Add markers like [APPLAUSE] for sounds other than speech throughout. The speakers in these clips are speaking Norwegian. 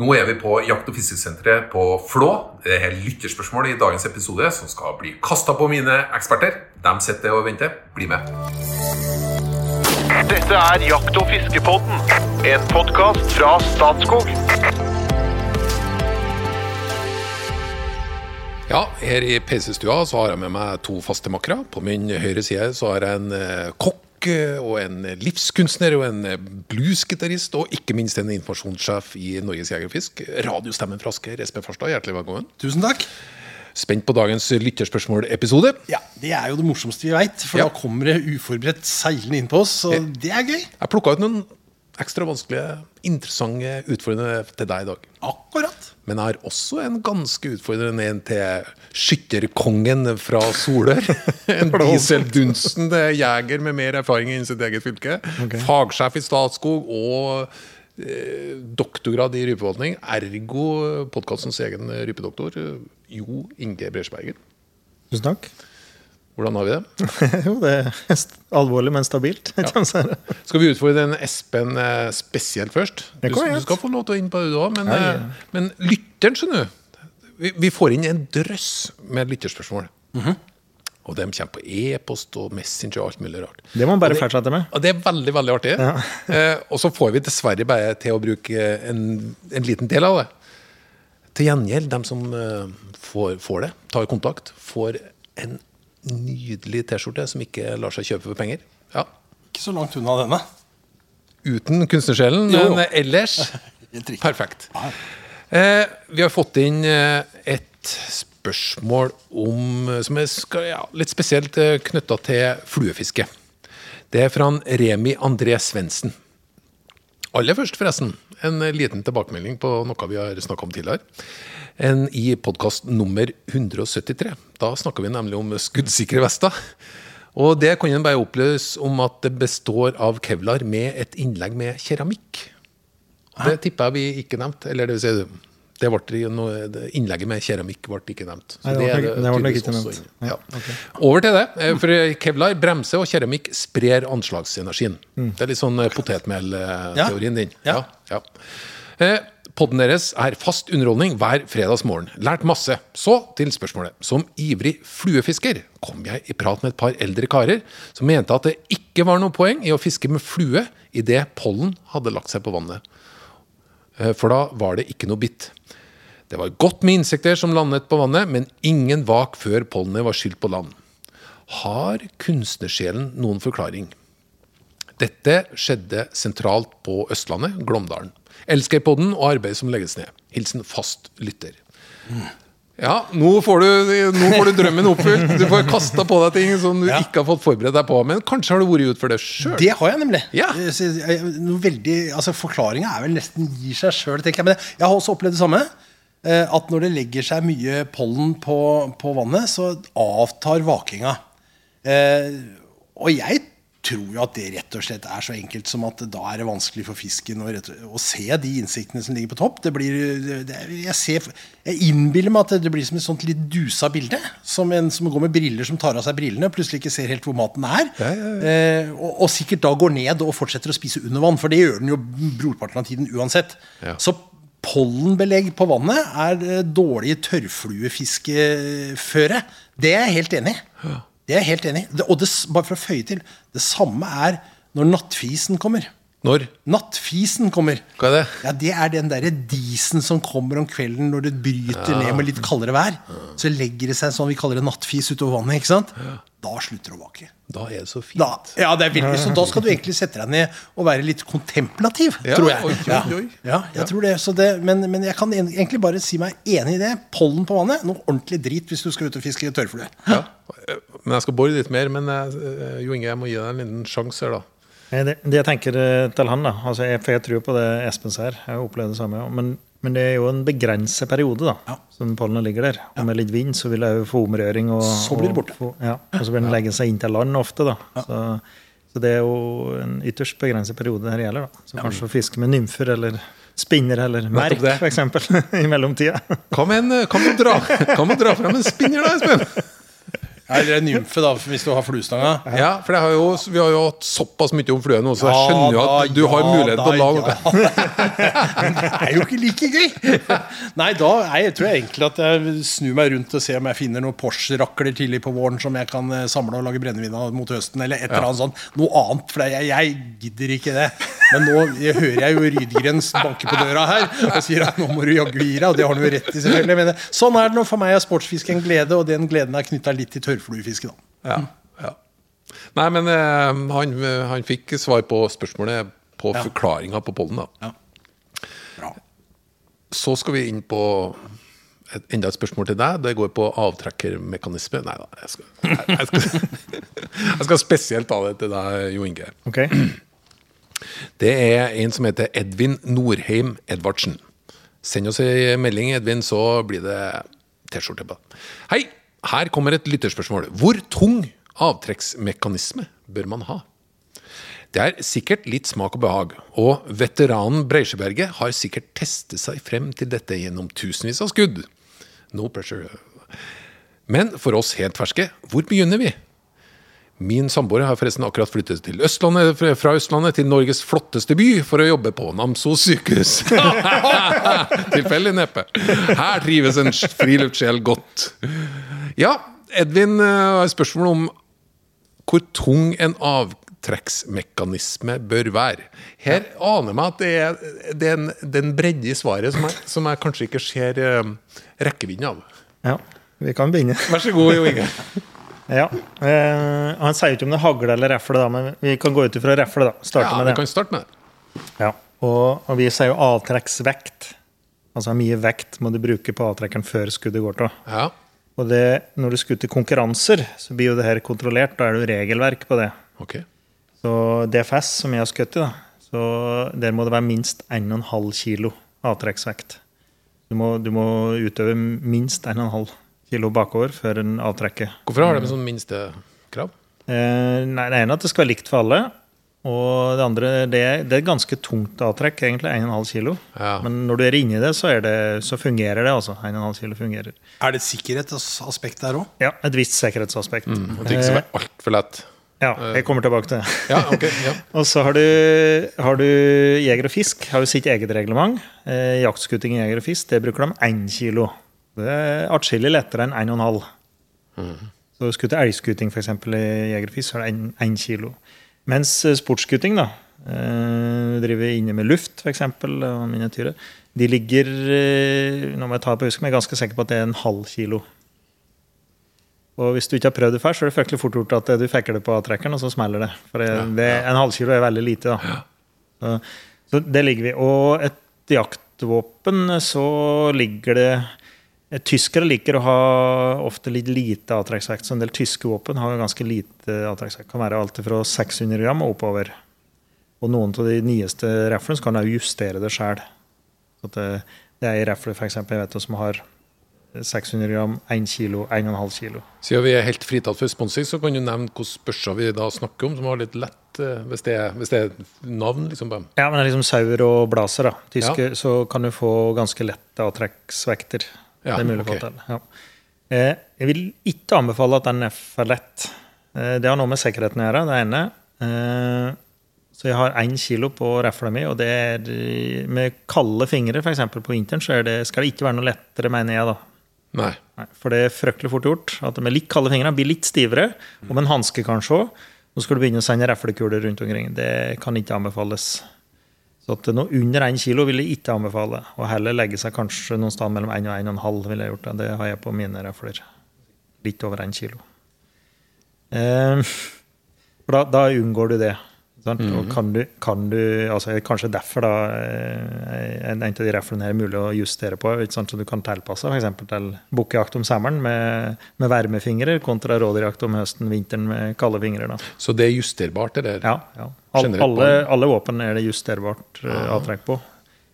Nå er vi på Jakt- og fiskesenteret på Flå. Det er lytterspørsmål i dagens episode som skal bli kasta på mine eksperter. De sitter og venter. Bli med. Dette er Jakt- og fiskepodden, en podkast fra Statskog. Ja, her i PC-stua så har jeg med meg to faste makkere. På min høyre side så har jeg en eh, kokk og en livskunstner og en bluesgitarist, og ikke minst en informasjonssjef i Norges Jeger og Fisk. Radiostemmen fra Asker, Espen Farstad, hjertelig velkommen. Tusen takk. Spent på dagens lytterspørsmål-episode. Ja, Det er jo det morsomste vi veit, for Ja. da kommer det uforberedt seilende inn på oss. Og det er gøy. Jeg plukka ut noen ekstra vanskelige, interessante, utfordrende til deg i dag. Akkurat. Men jeg har også en ganske utfordrende en til skytterkongen fra Solør. [LAUGHS] En dieseldunstende jeger med mer erfaring enn sitt eget fylke. Fagsjef i Statskog og eh, doktorgrad i rypeforvaltning. Ergo podkastens egen rypedoktor, Jo Inge Bresjbergen. Tusen takk. Hvordan har vi det? [LAUGHS] jo, det er alvorlig, men stabilt. [LAUGHS] det. Skal vi utfordre en Espen eh, spesielt først? Du, du skal få lov til å inn på det du òg, men, Ja, ja. eh, men lytteren, skjønner du. Vi, vi får inn en drøss med lytterspørsmål. Mhm. Og de kommer på e-post og Messenger og alt mulig rart. Det må man bare fortsette med. Og det er veldig veldig artig. [LAUGHS] Eh, og så får vi dessverre bare til å bruke en, en liten del av det. Til gjengjeld, de som eh, får, får det, tar kontakt, får en nydelig T-skjorte som ikke lar seg kjøpe for penger. Ja, Ikke så langt unna denne. Uten kunstnersjelen, Jo, jo. men ellers [LAUGHS] perfekt. Eh, vi har fått inn eh, et spørsmål om, eh, som er skal, ja, litt spesielt eh, knytta til fluefiske. Det er fra en Remi André Svendsen. Aller først, forresten, en liten tilbakemelding på noe vi har snakka om tidligere. En, I podkast nummer 173. Da snakker vi nemlig om skuddsikre vester. Og det kan en bare opplyse om at det består av kevlar med et innlegg med keramikk. Det tipper jeg vi ikke nevnte. Eller det vil si, det ble noe, innlegget med keramikk ble ikke nevnt. Så Nei, det er det ble ikke nevnt. Ja. Over til det. eh, For kevlar, bremse og keramikk sprer anslagsenergien. Mm. Det er litt sånn eh, potetmelteorien din. Ja. Ja, ja. Podden deres er fast underholdning hver fredagsmorgen. Lært masse. Så til spørsmålet. Som ivrig fluefisker kom jeg i prat med et par eldre karer som mente at det ikke var noe poeng i å fiske med flue idet pollen hadde lagt seg på vannet. Eh, For da var det ikke noe bitt. Det var godt med insekter som landet på vannet, men ingen vak før pollenet var skylt på land. Har kunstnersjelen noen forklaring? Dette skjedde sentralt på Østlandet, Glåmdalen. Elsker podden og arbeidet som legges ned. Hilsen fast lytter. Ja, nå får, du, nå får du drømmen oppfylt. Du får kasta på deg ting som du Ja. ikke har fått forberedt deg på. Men kanskje har du vært ute for det sjøl? Det har jeg nemlig. Ja. Eh, veldig, altså Forklaringa er vel nesten gir seg sjøl, tenker jeg. Men jeg har også opplevd det samme. eh, At når det legger seg mye pollen på, på vannet, så avtar vakinga. Eh, og jeg tror jo at det rett og slett er så enkelt som at da er det vanskelig for fisken å, å se de innsiktene som ligger på topp. Det blir, det, jeg, ser, jeg innbiller meg at det blir som et sånt litt dusa bilde. Som en som går med briller som tar av seg brillene og plutselig ikke ser helt hvor maten er. Eh, og, og sikkert da går ned og fortsetter å spise under vann, for det gjør den jo brorparten av tiden uansett. Ja. Så pollenbelegg på vannet er eh, dårlig tørrfluefiskeføre. Det er jeg helt enig i. Det er jeg helt enig i. Og bare for å føye til, det samme er når nattfisen kommer. Når? Nattfisen kommer. Hva er det? Ja, Det er den derre disen som kommer om kvelden når det bryter ned med litt kaldere vær. Så legger det seg sånn vi kaller det nattfis utover vannet. ikke sant? Da slutter det å vake. Da er det så fint. Da, ja, det er virkelig. Så da skal du egentlig sette deg ned og være litt kontemplativ, Ja, tror jeg. oi, oi, ja. oi. Ja, jeg tror det. Så det men, men jeg kan egentlig bare si meg enig i det. Pollen på vannet, noe ordentlig drit hvis du skal ut og fiske tørrflue. Ja. Men jeg skal bore litt mer. Men jeg, Jo Inge, jeg må gi deg en liten sjanse her, da. Eh, Det, det jeg tenker eh, til han, da altså jeg, For jeg tror på det Espen sier. Jeg har opplevd det samme. Men, men det er jo en begrenset periode da Ja. som pollenet ligger der. Og med litt vind så vil det jo få omrøring. Og, Så blir det og borte. få- ja, og så vil den legge seg inn til land ofte. da så, så det er jo en ytterst begrenset periode det her gjelder. da Så kanskje å fiske med nymfer eller spinner eller merk, f.eks. [LAUGHS] i mellomtida. Hva med, en, og dra, hva med dra fram en spinner, da, Espen? Eller en nymfe, da, hvis du har fluestanga. Ja, for det har jo, vi har jo hatt såpass mye om flue nå, så jeg skjønner jo at du har mulighet til å lage la noe. [LAUGHS] Det er jo ikke like gøy! [LAUGHS] Nei, da jeg, tror jeg egentlig at jeg snur meg rundt og ser om jeg finner noen Porsche-rakler tidlig på våren som jeg kan eh, samle og lage brennevin av mot høsten, eller et eller annet sånt. Noe annet, for jeg, jeg gidder ikke det. Men nå jeg hører jeg jo Rydgrens banke på døra her og sier at nå må du jaggu gi deg, og det har han jo rett i, selvfølgelig. Men sånn er det nå. For meg er sportsfiske en glede, og den gleden er knytta litt til tørrfluefiske, da. Ja, ja. Nei, men eh, han, han fikk svar på spørsmålet på Ja. forklaringa på pollen, da. Ja. Bra. Så skal vi inn på et, enda et spørsmål til deg. Det går på avtrekkermekanisme. Nei da, jeg skal, jeg, jeg skal, [LAUGHS] jeg skal spesielt ta det til deg, Jo Inge. Okay. Det er en som heter Edvin Norheim Edvardsen. Send oss en melding, Edvin, så blir det T-skjorte på. Hei! Her kommer et lytterspørsmål. Hvor tung avtrekksmekanisme bør man ha? Det er sikkert litt smak og behag, og veteranen Breisjeberget har sikkert testet seg frem til dette gjennom tusenvis av skudd. No pressure. Men for oss helt ferske, hvor begynner vi? Min samboer har forresten akkurat flyttet til Østlandet, fra Østlandet til Norges flotteste by for å jobbe på Namsos sykehus. [LAUGHS] Tilfeldig neppe. Her trives en friluftssjel godt. Ja, Edvin eh, har et spørsmål om hvor tung en avtrekksmekanisme bør være. Her aner meg at det er, det er en, det er bredde i svaret som jeg, som jeg kanskje ikke ser eh, rekkevidden av. Ja, vi kan begynne. Vær så god, Jo Inge. [LAUGHS] Ja. Eh, han sier ikke om det er hagle eller refle, da, men vi kan gå ut ifra refle. da. Starte Ja, med vi det. kan starte med det. Ja. Og, og vi sier jo avtrekksvekt. Altså mye vekt må du bruke på avtrekkeren før skuddet går til. Ja. Og det, når du skutter i konkurranser, så blir jo det her kontrollert. Da er det jo regelverk på det. Okay. Så DFS, som jeg har skutt i, da, så der må det være minst 1,5 kg avtrekksvekt. Du må, du må utøve minst 1,5 kilo bakover før en avtrekker. Hvorfor har de sånn minstekrav? Eh, nei, det ene er at det skal være likt for alle. Og det andre det er, det er et ganske tungt avtrekk, egentlig. 1,5 kilo. Ja. Men når du er inni det, så, er det, så fungerer det. altså. 1,5 kilo fungerer. Er det et sikkerhetsaspekt der òg? Ja, et visst sikkerhetsaspekt. Og det ikke skal være altfor lett. Ja, jeg kommer tilbake til det. Ja, okay, Ja. [LAUGHS] Og så har du, har du Jeger og Fisk har jo sitt eget reglement. Eh, jaktskuting i Jeger og Fisk det bruker de 1 kilo. Det er atskillig lettere enn 1,5. Så skutt elgskuting f.eks. i jegerfisk, så er det 1 kilo. Mens eh, sportsskuting, da, eh, driver inne med luft f.eks., og miniatyrer, de ligger eh, Nå må jeg ta på husk, men jeg er ganske sikker på at det er en halv kilo. Og hvis du ikke har prøvd det før, så er det fryktelig fort gjort at du fekker det på trekkeren, og så smeller det. For det, det, en halvkilo er veldig lite, da. Så, så det ligger vi. Og et jaktvåpen, så ligger det eh, Tyskere liker å ha ofte litt lite avtrekksvekt. Så en del tyske våpen har ganske lite avtrekksvekt. Kan være alt fra 600 gram og oppover. Og noen av de nyeste riflene kan du justere det sjøl. Det, det er ei rifle som har 600 gram, 1 kilo, 1,5 kilo. Siden vi er helt fritatt for sponsing, så kan du nevne hvilke børser vi da snakker om, som har litt lett, eh, hvis det er, hvis det er navn liksom på dem. Ja, men det er liksom sauer og blazer, da. Tyske, så kan du få ganske lette avtrekksvekter. Ja, det er mulig å få til. Ja. Eh, jeg vil ikke anbefale at den er for lett. Eh, det har noe med sikkerheten å gjøre, det ene. Eh, så jeg har én kilo på rifla mi, og det er med kalde fingre, f.eks. på vinteren, så det, skal det ikke være noe lettere, mener jeg, da. Nei. Nei, for det er fryktelig fort gjort. At med litt kalde fingre blir litt stivere. Og med en hanske kanskje òg. Nå skal du begynne å sende reflekuler rundt omkring. Det kan ikke anbefales. Så at noe under 1 kilo vil jeg ikke anbefale. Og heller legge seg kanskje noen sted mellom 1 og 1,5 ville jeg gjort det. Det har jeg på mine refler. Litt over 1 kilo. Eh, da, da unngår du det. Sant? Og kan du, kan du altså Kanskje derfor da eh, en, en av de reflene er mulig å justere på, så du kan tilpasse f.eks. til bukkejakt om sommeren med, med varmefingre kontra rådyrjakt om høsten, vinteren med kalde fingre. Da. Så det er justerbart, eller? Ja, ja. All, alle, alle våpen er det justerbart eh, avtrekk på.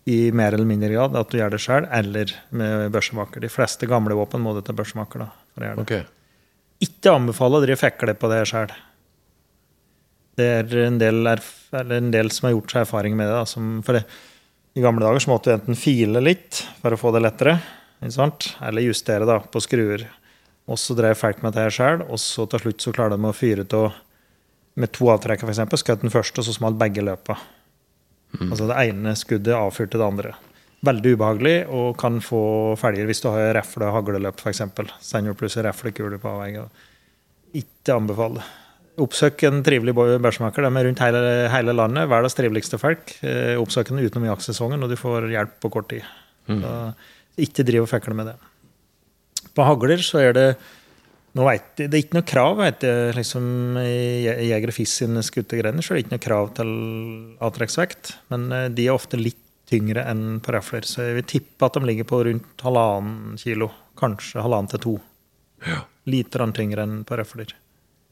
I mer eller mindre grad at du gjør det sjøl, eller med børsemaker. De fleste gamle våpen må du til børsemaker. da, for å gjøre det. Ok. Ikke anbefale å drive fekle på det sjøl. Det er en del, en del som har gjort seg erfaring med det. Som, for det, I gamle dager så måtte du enten file litt for å få det lettere, eller justere da, på skruer. Og så drev folk med det her sjøl, og så til slutt så klarte de å fyre av med to avtrekker, f.eks. Skjøt den første, og så smalt begge løpa. Altså det ene skuddet avfyrte det andre. Veldig ubehagelig og kan få felger hvis du har refle- og hagleløp, f.eks. Sender plutselig reflekuler på avveie. Ikke anbefale. Oppsøk en trivelig børsmaker. De er rundt hele, hele landet. Verdens triveligste folk. Eh, Oppsøk den utenom jaktsesongen, og du får hjelp på kort tid. Så ikke driv og fekle med det. På hagler så er det nå vet, Det er ikke noe krav vet jeg, liksom, i Jeger og Fisk sine skuttegrener. Så er det ikke noe krav til avtrekksvekt, men eh, de er ofte litt tyngre enn på rafler. Så jeg vil tippe at de ligger på rundt halvannen kilo. Kanskje halvannen til to. Ja. Lite grann tyngre enn på rafler.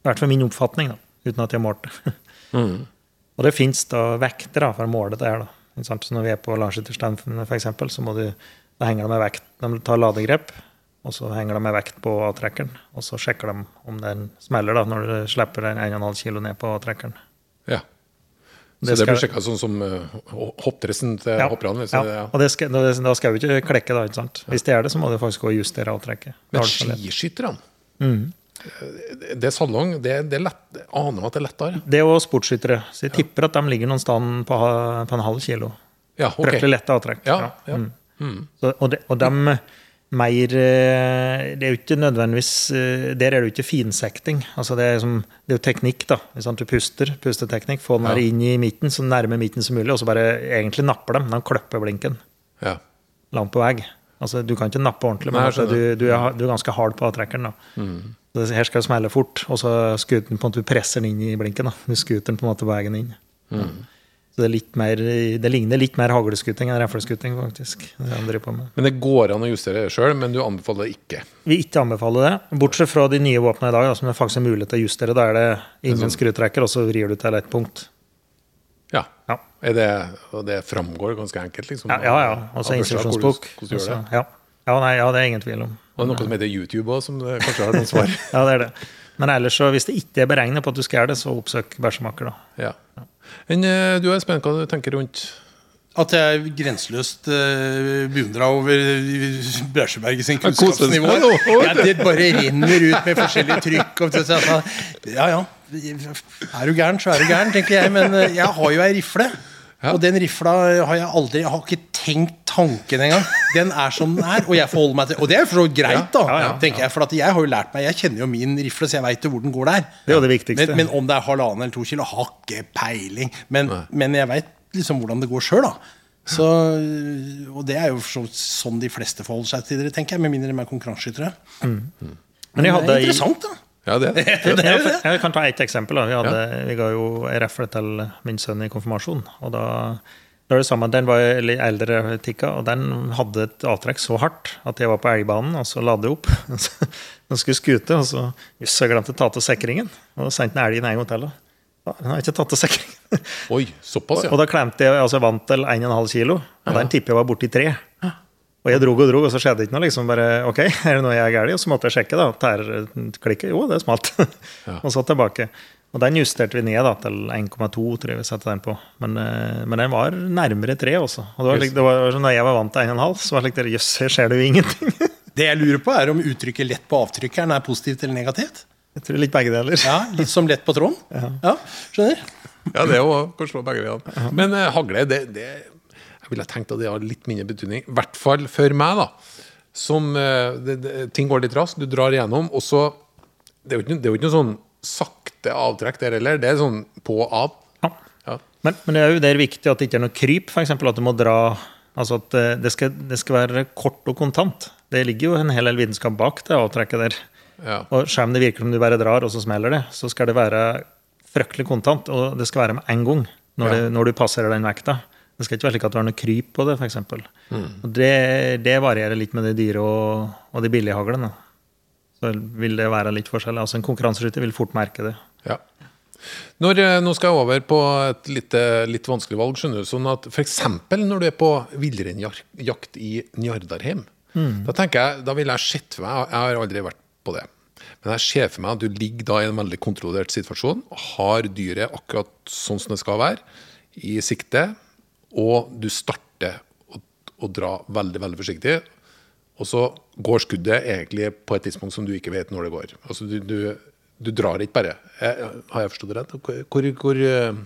I hvert fall min oppfatning, da, uten at jeg har målt det. Og det fins vekter da, for å måle det her. da. Så når vi er på Larseterstand f.eks., så må du, da henger de med vekt. De tar ladegrep, og så henger de med vekt på avtrekkeren. Og så sjekker de om den smeller da, når du slipper den 1,5 kilo ned på avtrekkeren. ja. Så Det det blir sjekka sånn som uh, hoppdressen til Ja, hopperne? ja. ja. Og det skal, da, da skal vi ikke klekke, da. ikke sant? Hvis det er det, så må du faktisk gå og justere avtrekket. Men skiskytterne Mm. Det er salong. Det, det er lett, jeg aner meg at det er lettere. Det er jo sportsskyttere. Så jeg tipper at de ligger noen sted på, på en halv kilo. Ja, ok. Fryktelig lette avtrekk. Ja, ja. Mm. Så, og, de, og de mer eh, Det er jo ikke nødvendigvis eh, Der er det jo ikke finsekting. Altså det, er som, det er jo teknikk, da. Du puster, pusteteknikk, få den her Ja. inn i midten, så nærme midten som mulig, og så bare egentlig napper dem. De klipper blinken Ja. langt på vei. Altså, du kan ikke nappe ordentlig, men Nei, altså, du, du, er, du er ganske hard på avtrekkeren. da. Så det, her skal det smelle fort, og så skuter på en måte, du presser den inn i blinken. da. Du skuter den på en måte på veien inn. Så det, er litt mer, det ligner litt mer hagleskuting enn refleskuting, faktisk. Det han på med. Men det går an å justere det sjøl, men du anbefaler det ikke. Vi ikke anbefaler det. Bortsett fra de nye våpnene i dag, da, som det faktisk er mulighet til å justere. Da er det ingen sånn- skrutrekker, og så vrir du til ett punkt. Ja. Ja, Er det, og det framgår ganske enkelt, liksom? ja, ja. ja. Og så av instruksjonsbok. Hvordan, hvordan du det. Også- Ja. Ja, nei, ja, det er ingen tvil om. Og det er noe som heter YouTube òg, som kanskje har noen svar. [LAUGHS] Ja, det er det. Men ellers, så, hvis det ikke er beregnet på at du skal gjøre det, så oppsøk bæsjemaker, da. Ja. Men du er spent hva du tenker rundt At jeg er grenseløst uh, beundra over Bresjeberg sin [LAUGHS] kunnskapsnivå. [LAUGHS] Ja, det bare renner ut med forskjellige trykk. Og, så- så- ja, ja. Er du gæren, så er du gæren, tenker jeg. Men eh, jeg har jo ei rifle. Ja. Og den rifla har jeg aldri Jeg har ikke tenkt tanken engang. Den er som den er, og jeg forholder meg til Og det er jo for så greit, da. Ja, ja, ja. tenker jeg For at jeg har jo lært meg Jeg kjenner jo min rifle, så jeg veit hvor den går der. Det er jo det viktigste. Men, men om det er halvannen eller to kilo, har ikke peiling. Men, men jeg veit liksom hvordan det går sjøl, da. Så, og det er jo så, sånn de fleste forholder seg til det, tenker jeg. Med mindre de er konkurranseskyttere. Men jeg det er interessant, da. Ja, det. Er det. [LAUGHS] det, er det. Jeg kan ta ett eksempel. Da. Vi, hadde, vi ga jo refle til min sønn i konfirmasjon. og da, da var det samme, Den var litt eldre, tikka, og den hadde et avtrekk så hardt at jeg var på elgbanen og så ladde jeg opp. [LAUGHS] Den skulle skute, og så Jøss, jeg glemte å ta til sikringen. Og sendte den elgen en gang til. da. Ja, Den har ikke tatt til sikringen. Oi, såpass, ja. Og da klemte jeg altså jeg vant til 1,5 kilo, og den tipper jeg var borti tre. Og jeg drog og drog, og så skjedde det ikke noe. liksom bare, ok, [LAUGHS] er det noe jeg er gærlig? Og så måtte jeg sjekke. da, Tærklikket, jo, det smalt. [LAUGHS] og så tilbake. Og den justerte vi ned da, til 1,2, tror jeg vi satte den på. Men, eh, men den var nærmere 3 også. Og det var, slik- det var, sånn, når jeg var vant til 1,5, så var det slik Jøss, her skjer det jo ingenting. [LAUGHS] Det jeg lurer på, er om uttrykket 'lett på avtrykkeren' er positivt eller negativt. Jeg tror litt begge deler. Ja, Litt som 'lett på tråden'. Ja, skjønner. Ja, det er jo slå begge deler. Men eh, hagle, det, det Jeg ville tenkt at det har litt mindre betydning. I hvert fall for meg, da. Som eh, det, det, Ting går litt raskt, du drar igjennom, og så Det er jo ikke, det er jo ikke noe sånn sakte avtrekk der heller. Det er sånn på og av. Ja. Ja. Men, men det er jo der viktig at det ikke er noe kryp, f.eks. at du må dra Altså at eh, det skal, det skal være kort og kontant. Det ligger jo en hel del vitenskap bak det avtrekket der. Ja. Og skjerm det virker som du bare drar, og så smeller det, så skal det være fryktelig kontant, og det skal være med en gang når, det, når du passerer den vekta. Det skal ikke være slik at du har noe kryp på det, f.eks. Mm. Og det, det varierer litt med de dyre og, og de billige haglene. Så vil det være litt forskjellig. Altså En konkurranseskytter vil fort merke det. Ja. Når, eh, nå skal jeg over på et litt, eh, litt vanskelig valg. skjønner du, sånn at F.eks. når du er på villreinjakt i Njardarheim. Da tenker jeg, da vil jeg sett for meg Jeg har aldri vært på det. Men jeg ser for meg at du ligger da i en veldig kontrollert situasjon. Har dyret akkurat sånn som det skal være, i sikte. Og du starter å, å dra veldig veldig forsiktig. og så går skuddet egentlig på et tidspunkt som du ikke vet når det går. Altså du, du, du drar ikke bare. Jeg, har jeg forstått det rett? Hvor, hvor, eh,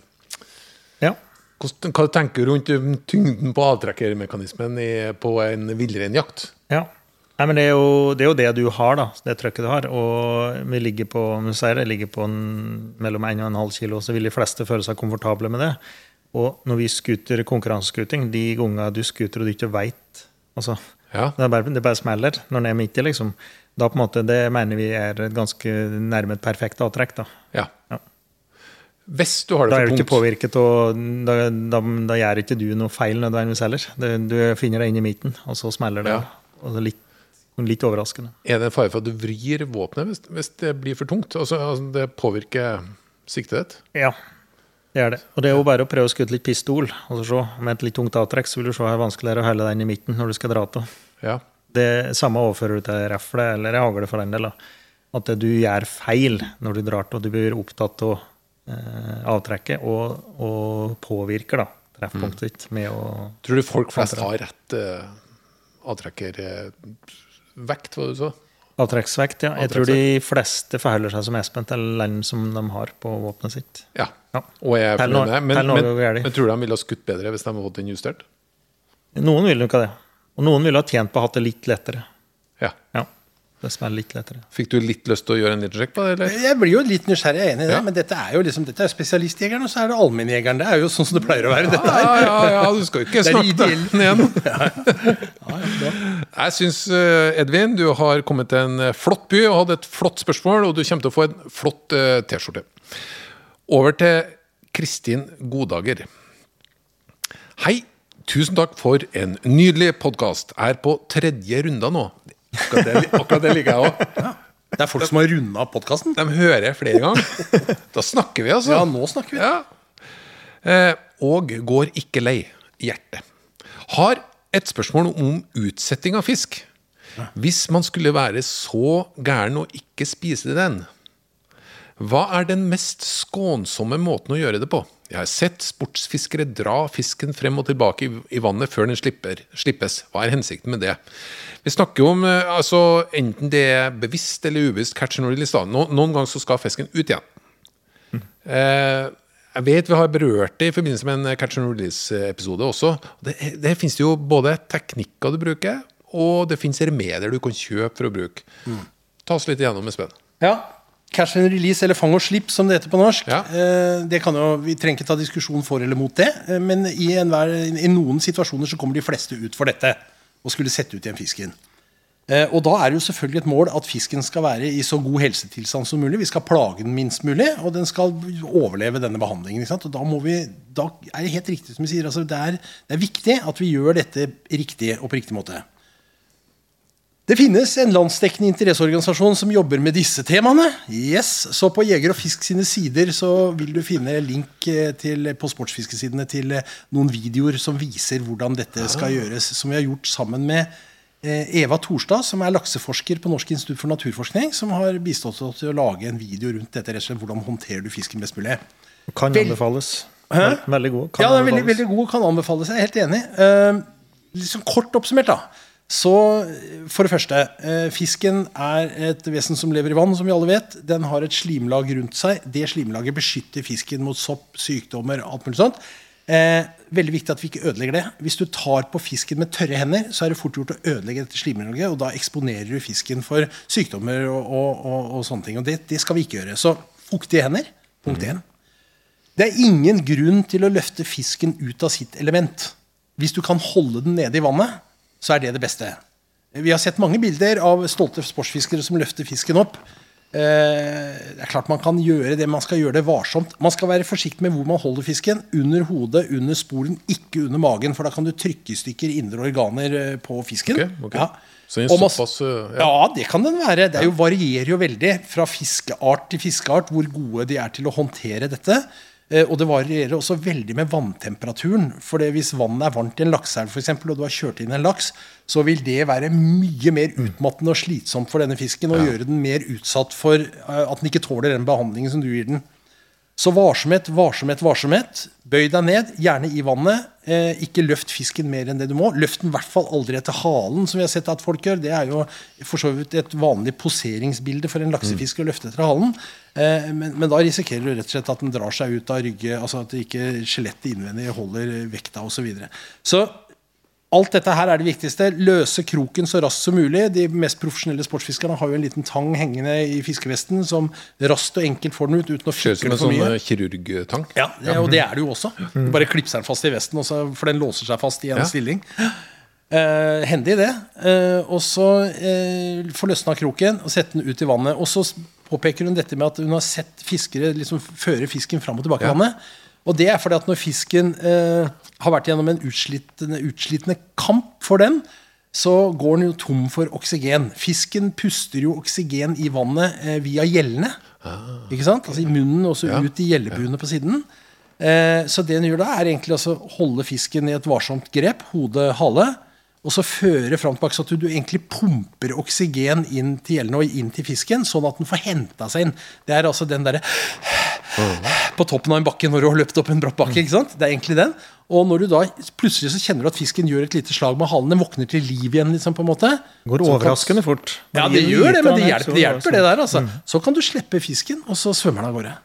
Ja. hvordan, hva tenker du rundt um, tyngden på avtrekkermekanismen i, på en villreinjakt? Ja. Nei, men det er, jo, det er jo det du har, da. Det trøkket du har. Og vi ligger på det, ligger på en, mellom 1,5 kilo, så vil de fleste føle seg komfortable med det. Og når vi skuter konkurranseskuting, de gangene du skuter og du ikke veit altså, Ja. det, bare, det bare smeller når den er midt i, liksom. Da på en måte, Det mener vi er et ganske nærme et perfekt avtrekk. da. Ja. Ja. Hvis du har Da det er du for ikke tungt påvirket, og da, da, da gjør ikke du noe feil nødvendigvis heller. Det, du finner deg inn i midten, og så smeller det. Ja. Og det er litt, litt overraskende. Er det en fare for at du vrir våpenet hvis, hvis det blir for tungt? Altså, altså det påvirker siktet ditt? Ja, det er det. Og det er jo bare å prøve å skutte litt pistol. og så se. Med et litt tungt avtrekk så vil du se hvor vanskelig det er å holde den i midten når du skal dra til. Ja. Det samme overfører du til rifle eller hagle for den del. At du gjør feil når du drar og du blir opptatt av eh, avtrekket og, og påvirker da, treffpunktet ditt med å Tror du folk flest har rett eh, avtrekkervekt, hva du sa? Avtrekksvekt, ja. Jeg tror de fleste forholder seg som Espen til den som de har på våpenet sitt. Ja. Ja. Og jeg er fornøyd med det. Men, men, gærlig. men tror du de ville ha skutt bedre hvis de hadde fått den justert? Noen ville nok ha det. Og noen ville ha tjent på å ha det litt lettere. Ja. Ja, det smeller litt lettere. Fikk du litt lyst til å gjøre en liten sjekk på det, eller? Jeg blir jo litt nysgjerrig, jeg er enig i det, Ja. men dette er jo liksom, dette er spesialistjegeren, og så er det allmennjegeren. Det er jo sånn som det pleier å være. Dette Ja, her. ja, ja, du skal jo ikke [LAUGHS] Det er igjen. [LAUGHS] ja, ja. ja Jeg syns, Edvin, du har kommet til en eh, flott by og hadde et flott spørsmål, og du kommer til å få en flott eh, T-skjorte. Over til Kristin Godager. Hei, tusen takk for en nydelig podkast. Er på tredje runde nå. Akkurat det, akkurat det liker jeg òg. Det er folk som har runda podkasten. De hører flere ganger. Da snakker vi, altså. Ja, nå snakker vi. Ja. Eh, og går ikke lei i hjertet. Har et spørsmål om utsetting av fisk. Hvis man skulle være så gæren og ikke spise den, hva er den mest skånsomme måten å gjøre det på? Jeg har sett sportsfiskere dra fisken frem og tilbake i, vannet før den slipper, slippes. Hva er hensikten med det? Vi snakker jo om eh, altså, enten det er bevisst eller ubevisst catch and release. Da. No, noen ganger så skal fisken ut igjen. Eh, jeg vet vi har berørt det i forbindelse med en catch and release-episode også. Det, det finnes jo både teknikker du bruker, og det finnes remedier du kan kjøpe for å bruke. Ta oss litt igjennom, Espen. Ja. Cash and release, eller fang og slipp, som det heter på norsk. Ja. Eh, det kan jo, Vi trenger ikke ta diskusjon for eller mot det, eh, men i, enhver, i noen situasjoner så kommer de fleste ut for dette. Og skulle sette ut igjen fisken. Eh, Og da er det jo selvfølgelig et mål at fisken skal være i så god helsetilstand som mulig. Vi skal plage den minst mulig, og den skal overleve denne behandlingen. Ikke sant? Og da, må vi, da er det helt riktig som vi sier. Altså det, er, det er viktig at vi gjør dette riktig og på riktig måte. Det finnes en landsdekkende interesseorganisasjon som jobber med disse temaene. Yes, Så på Jeger og Fisk sine sider så vil du finne link eh, til, på sportsfiskesidene til eh, noen videoer som viser hvordan dette skal gjøres. Som vi har gjort sammen med eh, Eva Torstad, som er lakseforsker på Norsk institutt for naturforskning. Som har bistått oss til å lage en video rundt dette. rett og slett, Hvordan håndterer du fisken best mulig. Kan anbefales. Hæ? Veldig god. Kan ja, den er veldig, veldig god kan anbefales. Jeg er helt enig. Uh, liksom kort oppsummert, da. Så for det første, eh, fisken er et vesen som lever i vann, som vi alle vet. Den har et slimlag rundt seg. Det slimlaget beskytter fisken mot sopp, sykdommer, alt mulig sånt. Eh, veldig viktig at vi ikke ødelegger det. Hvis du tar på fisken med tørre hender, så er det fort gjort å ødelegge dette slimlaget, og da eksponerer du fisken for sykdommer og, og, og, og sånne ting. Og det, det skal vi ikke gjøre. Så fuktige hender, punkt én. Det er ingen grunn til å løfte fisken ut av sitt element. Hvis du kan holde den nede i vannet, så er det det beste. Vi har sett mange bilder av stolte sportsfiskere som løfter fisken opp. Eh, det er klart Man kan gjøre det, man skal gjøre det varsomt. Man skal være forsiktig med hvor man holder fisken. Under hodet, under spolen, ikke under magen. For da kan du trykke i stykker indre organer eh, på fisken. Okay, okay. Ja. Så den såpass, uh, ja. ja, det kan den være. Det jo, varierer jo veldig fra fiskeart til fiskeart hvor gode de er til å håndtere dette. Eh, Og det varierer også veldig med vanntemperaturen. For hvis vannet er varmt i en lakseelv for eksempel, og du har kjørt inn en laks, så vil det være mye mer utmattende og slitsomt for denne fisken og gjøre den mer utsatt for eh, at den ikke tåler den behandlingen som du gir den. Så varsomhet, varsomhet, varsomhet. Bøy deg ned, gjerne i vannet. Eh, ikke løft fisken mer enn det du må. Løft den i hvert fall aldri etter halen, som vi har sett at folk gjør. Det er jo for så vidt et vanlig poseringsbilde for en laksefisk å løfte etter halen. Eh, men, men da risikerer du rett og slett at den drar seg ut av ryggen, altså at ikke skjelettet innvendig holder vekta osv. Så, videre. så Alt dette her er det viktigste. Løse kroken så raskt som mulig. De mest profesjonelle sportsfiskerne har jo en liten tang hengende i fiskevesten som raskt og enkelt får den ut uten å Ser ut som en for sånn eh, kirurgtang. Ja, det, og det er det jo også. Du bare klipser den fast i vesten, også, for den låser seg fast i en Ja. stilling. Eh, hendig, det. Eh, og så eh, få løsna kroken og sette den ut i vannet. Og så påpeker hun dette med at hun har sett fiskere liksom føre fisken fram og tilbake i Ja. vannet. Og det er fordi at når fisken eh, har vært gjennom en utslitende, utslitende kamp for den, så går den jo tom for oksygen. Fisken puster jo oksygen i vannet eh, via gjellene. Ikke sant? Altså I munnen og så Ja. ut i gjellebuene på siden. Eh, så det den gjør da, er egentlig altså holde fisken i et varsomt grep, hode, hale, og så føre fram tilbake, så at du, egentlig pumper oksygen inn til gjellene og inn til fisken, sånn at den får henta seg inn. Det er altså den derre på toppen av en bakke når du har løpt opp en bratt bakke. ikke sant? Det er egentlig den. Og når du da plutselig så kjenner du at fisken gjør et lite slag med halen, den våkner til liv igjen, liksom, på en måte. Går overraskende fort. ja, det gjør det, men det hjelper, det, hjelper det der. altså. Så kan du slippe fisken, og så svømmer den av gårde.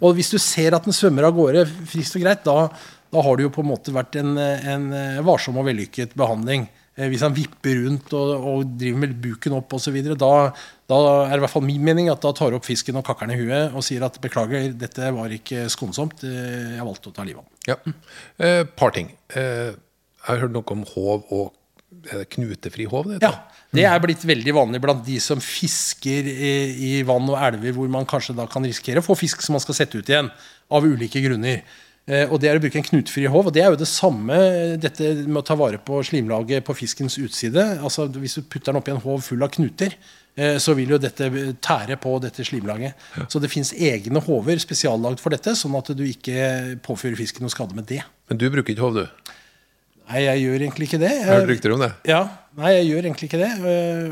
Og hvis du ser at den svømmer av gårde friskt og greit, da, da har det jo på en måte vært en, en eh, varsom og vellykket behandling. Eh, Hvis han vipper rundt og, og driver med buken opp osv., da, da er det i hvert fall min mening at da tar du opp fisken og kakker den i huet og sier at beklager, dette var ikke skånsomt, eh, jeg valgte å ta livet av den. Ja. Eh, par ting. Eh, jeg har hørt noe om håv og er knutefri håv. Det? Ja, Det er blitt veldig vanlig blant de som fisker i, i vann og elver hvor man kanskje da kan risikere å få fisk som man skal sette ut igjen, av ulike grunner. Eh, og Det er å bruke en knutefri håv. og Det er jo det samme eh, dette med å ta vare på slimlaget på fiskens utside. altså Hvis du putter den oppi en håv full av knuter, eh, så vil jo dette tære på dette slimlaget. Så det fins egne håver spesiallagd for dette, sånn at du ikke påfører fisken noe skade med det. Men du bruker ikke håv, du? Nei, jeg gjør egentlig ikke det. Jeg har hørt rykter om det. Ja, nei, jeg gjør egentlig ikke det.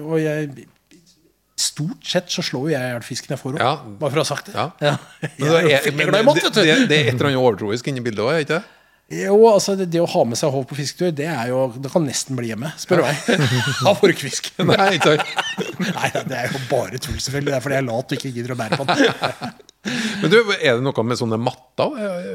Og jeg Stort sett så slår jo jeg i hjel fisken jeg får opp. Ja. Bare for å ha sagt det. Ja. Ja. Men det, er men det, det, det er et eller annet overtroisk inni bildet òg, er ikke det? Jo, altså det, det å ha med seg håv på fisketur, det er jo Det kan nesten bli hjemme, spør du meg. [LAUGHS] Da får ikke fisk. Nei. [LAUGHS] Nei, det er jo bare tull, selvfølgelig. Det er fordi jeg er lat og ikke gidder å bære på den. [LAUGHS] Men du, er det noe med sånne matter?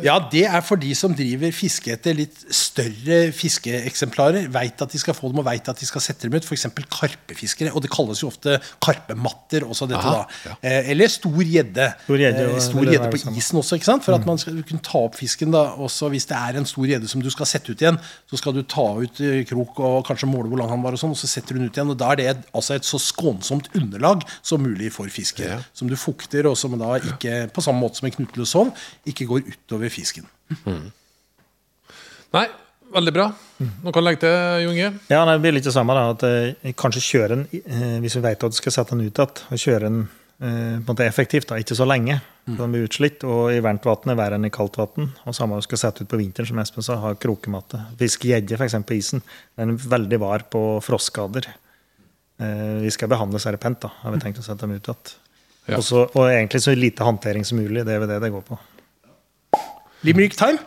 Ja, det er for de som driver fiske etter litt større fiskeeksemplarer. Veit at de skal få dem og veit at de skal sette dem ut. F.eks. karpefiskere. Og det kalles jo ofte karpematter også, dette Aha, da. ja. Eh, eller stor gjedde. Stor gjedde, Eh, på isen også, ikke sant? For at man skal kunne ta opp fisken da. Også hvis det er en stor gjedde som du skal sette ut igjen, så skal du ta ut eh, krok og kanskje måle hvor lang han var, og sånn, og så setter du den ut igjen. Og da er det altså et så skånsomt underlag som mulig for fisket. Ja. Som du fukter, og som da ikke, på samme måte som en knuteløshov, ikke går utover fisken. Nei, veldig bra. Noe å legge til, Junge? Ja, det blir litt det samme. da, at eh, Kanskje kjøre den, eh, hvis vi vet at du skal sette den ut igjen, og kjøre den eh, på en måte effektivt, da, ikke så lenge. Mm. Den blir utslitt, og i varmt vann er verre enn i kaldt vann. Og samme du skal sette ut på vinteren, som Espen sa, ha krokematte. Fiske gjedde, f.eks. på isen. Den er veldig var på frostskader. Eh, vi skal behandle serpent, da, har vi tenkt å sette dem ut igjen. Ja. Også, Og egentlig så lite håndtering som mulig. Det er vel det det går på. Limerick time.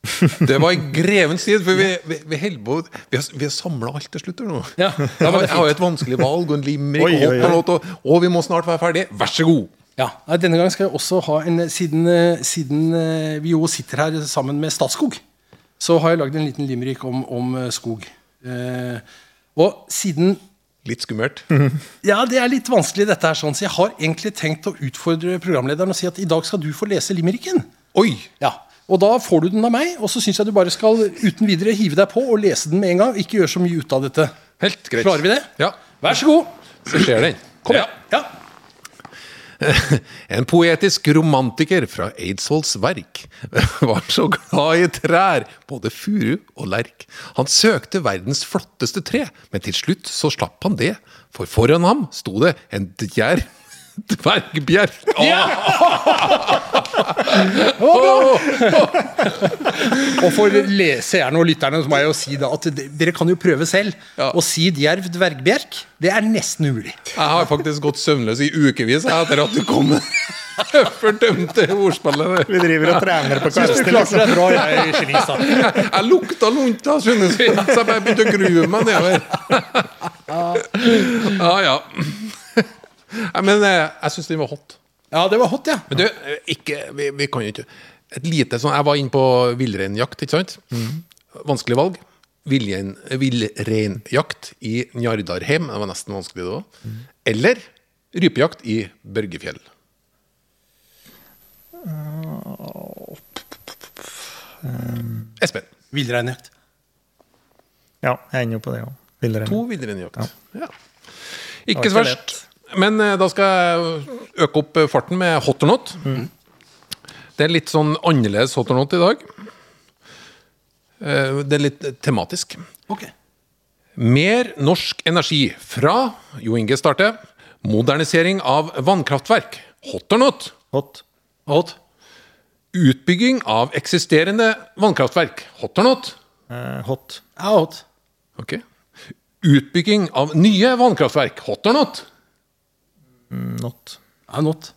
[LAUGHS] Det var i grevens tid, for vi, vi, vi, på- vi har, vi har samla alt til slutt nå. Ja, jeg, jeg har jo et vanskelig valg og en limerick, Oi, oi, og, oi. og og, og vi må snart være ferdig. Vær så god! Ja, Denne gangen skal jeg også ha en Siden, eh, siden eh, vi jo sitter her sammen med Statskog, så har jeg lagd en liten limerick om, om eh, skog. Eh, og siden Litt skummelt. [LAUGHS] Ja, det er litt vanskelig, dette her, sånn, så jeg har egentlig tenkt å utfordre programlederen og si at i dag skal du få lese limericken. Oi! Ja, Og da får du den av meg, og så syns jeg du bare skal uten videre hive deg på og lese den med en gang. Ikke gjør så mye ut av dette. Helt greit. Klarer vi det? Ja. Vær så god. Så skjer den. Kom Ja. Ja. [LAUGHS] En poetisk romantiker fra Eidsvolls verk [LAUGHS] var så glad i trær, både furu og lerk. Han søkte verdens flotteste tre, men til slutt så slapp han det, for foran ham sto det en djerv dvergbjerk. [LAUGHS] Og for leserne og lytterne så må jeg jo si da at dere kan jo prøve selv. Ja. Å si djerv dvergbjerk, det er nesten umulig. Jeg har faktisk gått søvnløs i ukevis etter at du kom med [LAUGHS] Fordømte ordspillet. Vi driver og trener på deg bra, jeg. [LAUGHS] Jeg lukta lunta, synes du, så jeg bare begynte å grue meg nedover. Ja, ja. Nei, Men eh, jeg syns den var hot. Ja, det var hot, ja. Men du, eh, ikke, vi, vi kan jo ikke Et lite sånn Jeg var inne på villreinjakt, ikke sant? Vanskelig valg. Villrein- Villreinjakt i Njardarheim, det var nesten vanskelig det òg. Eller rypejakt i Børgefjell. Espen. Villreinjakt. Ja, jeg ender jo på det òg. To villreinjakt. Ja. Ikke så verst. Men eh, da skal jeg øke opp eh, farten med hot or not. Det er litt sånn annerledes hot or not i dag. Eh, Det er litt tematisk. Ok. Mer norsk energi fra Jo Inge starter. Modernisering av vannkraftverk. Hot or not? Hot. Hot. Utbygging av eksisterende vannkraftverk. Hot or not? Uh, hot. Ja, hot. Ok. Utbygging av nye vannkraftverk. Hot or not? Not. Ja, not.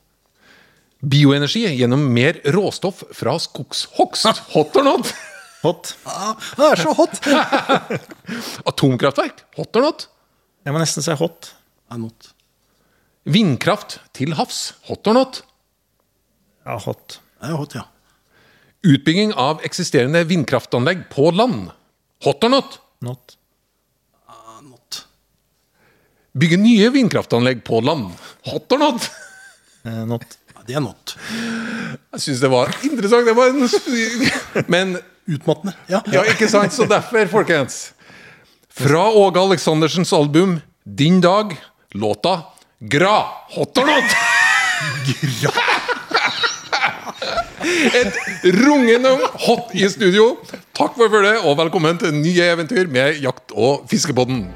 Bioenergi gjennom mer råstoff fra skogshogst. Hot or not? Hot. Ja, det er så hot. [LAUGHS] Atomkraftverk. Hot or not? Jeg må nesten si hot. Ja, not. Vindkraft til havs. Hot or not? Ja, hot. Er hot, ja. Utbygging av eksisterende vindkraftanlegg på land. Hot or not? Not. Bygge nye vindkraftanlegg på land. Hot or not? Eh, not. Ja, det er not. Jeg syns det var interessant. Det var en... Men Utmattende. Ja. ja, ikke sant? Så derfor, folkens Fra Åge Aleksandersens album 'Din dag', låta 'Gra'. Hot or not? Gra. Et rungende hot i studio. Takk for følget, og velkommen til nye eventyr med Jakt- og fiskepodden.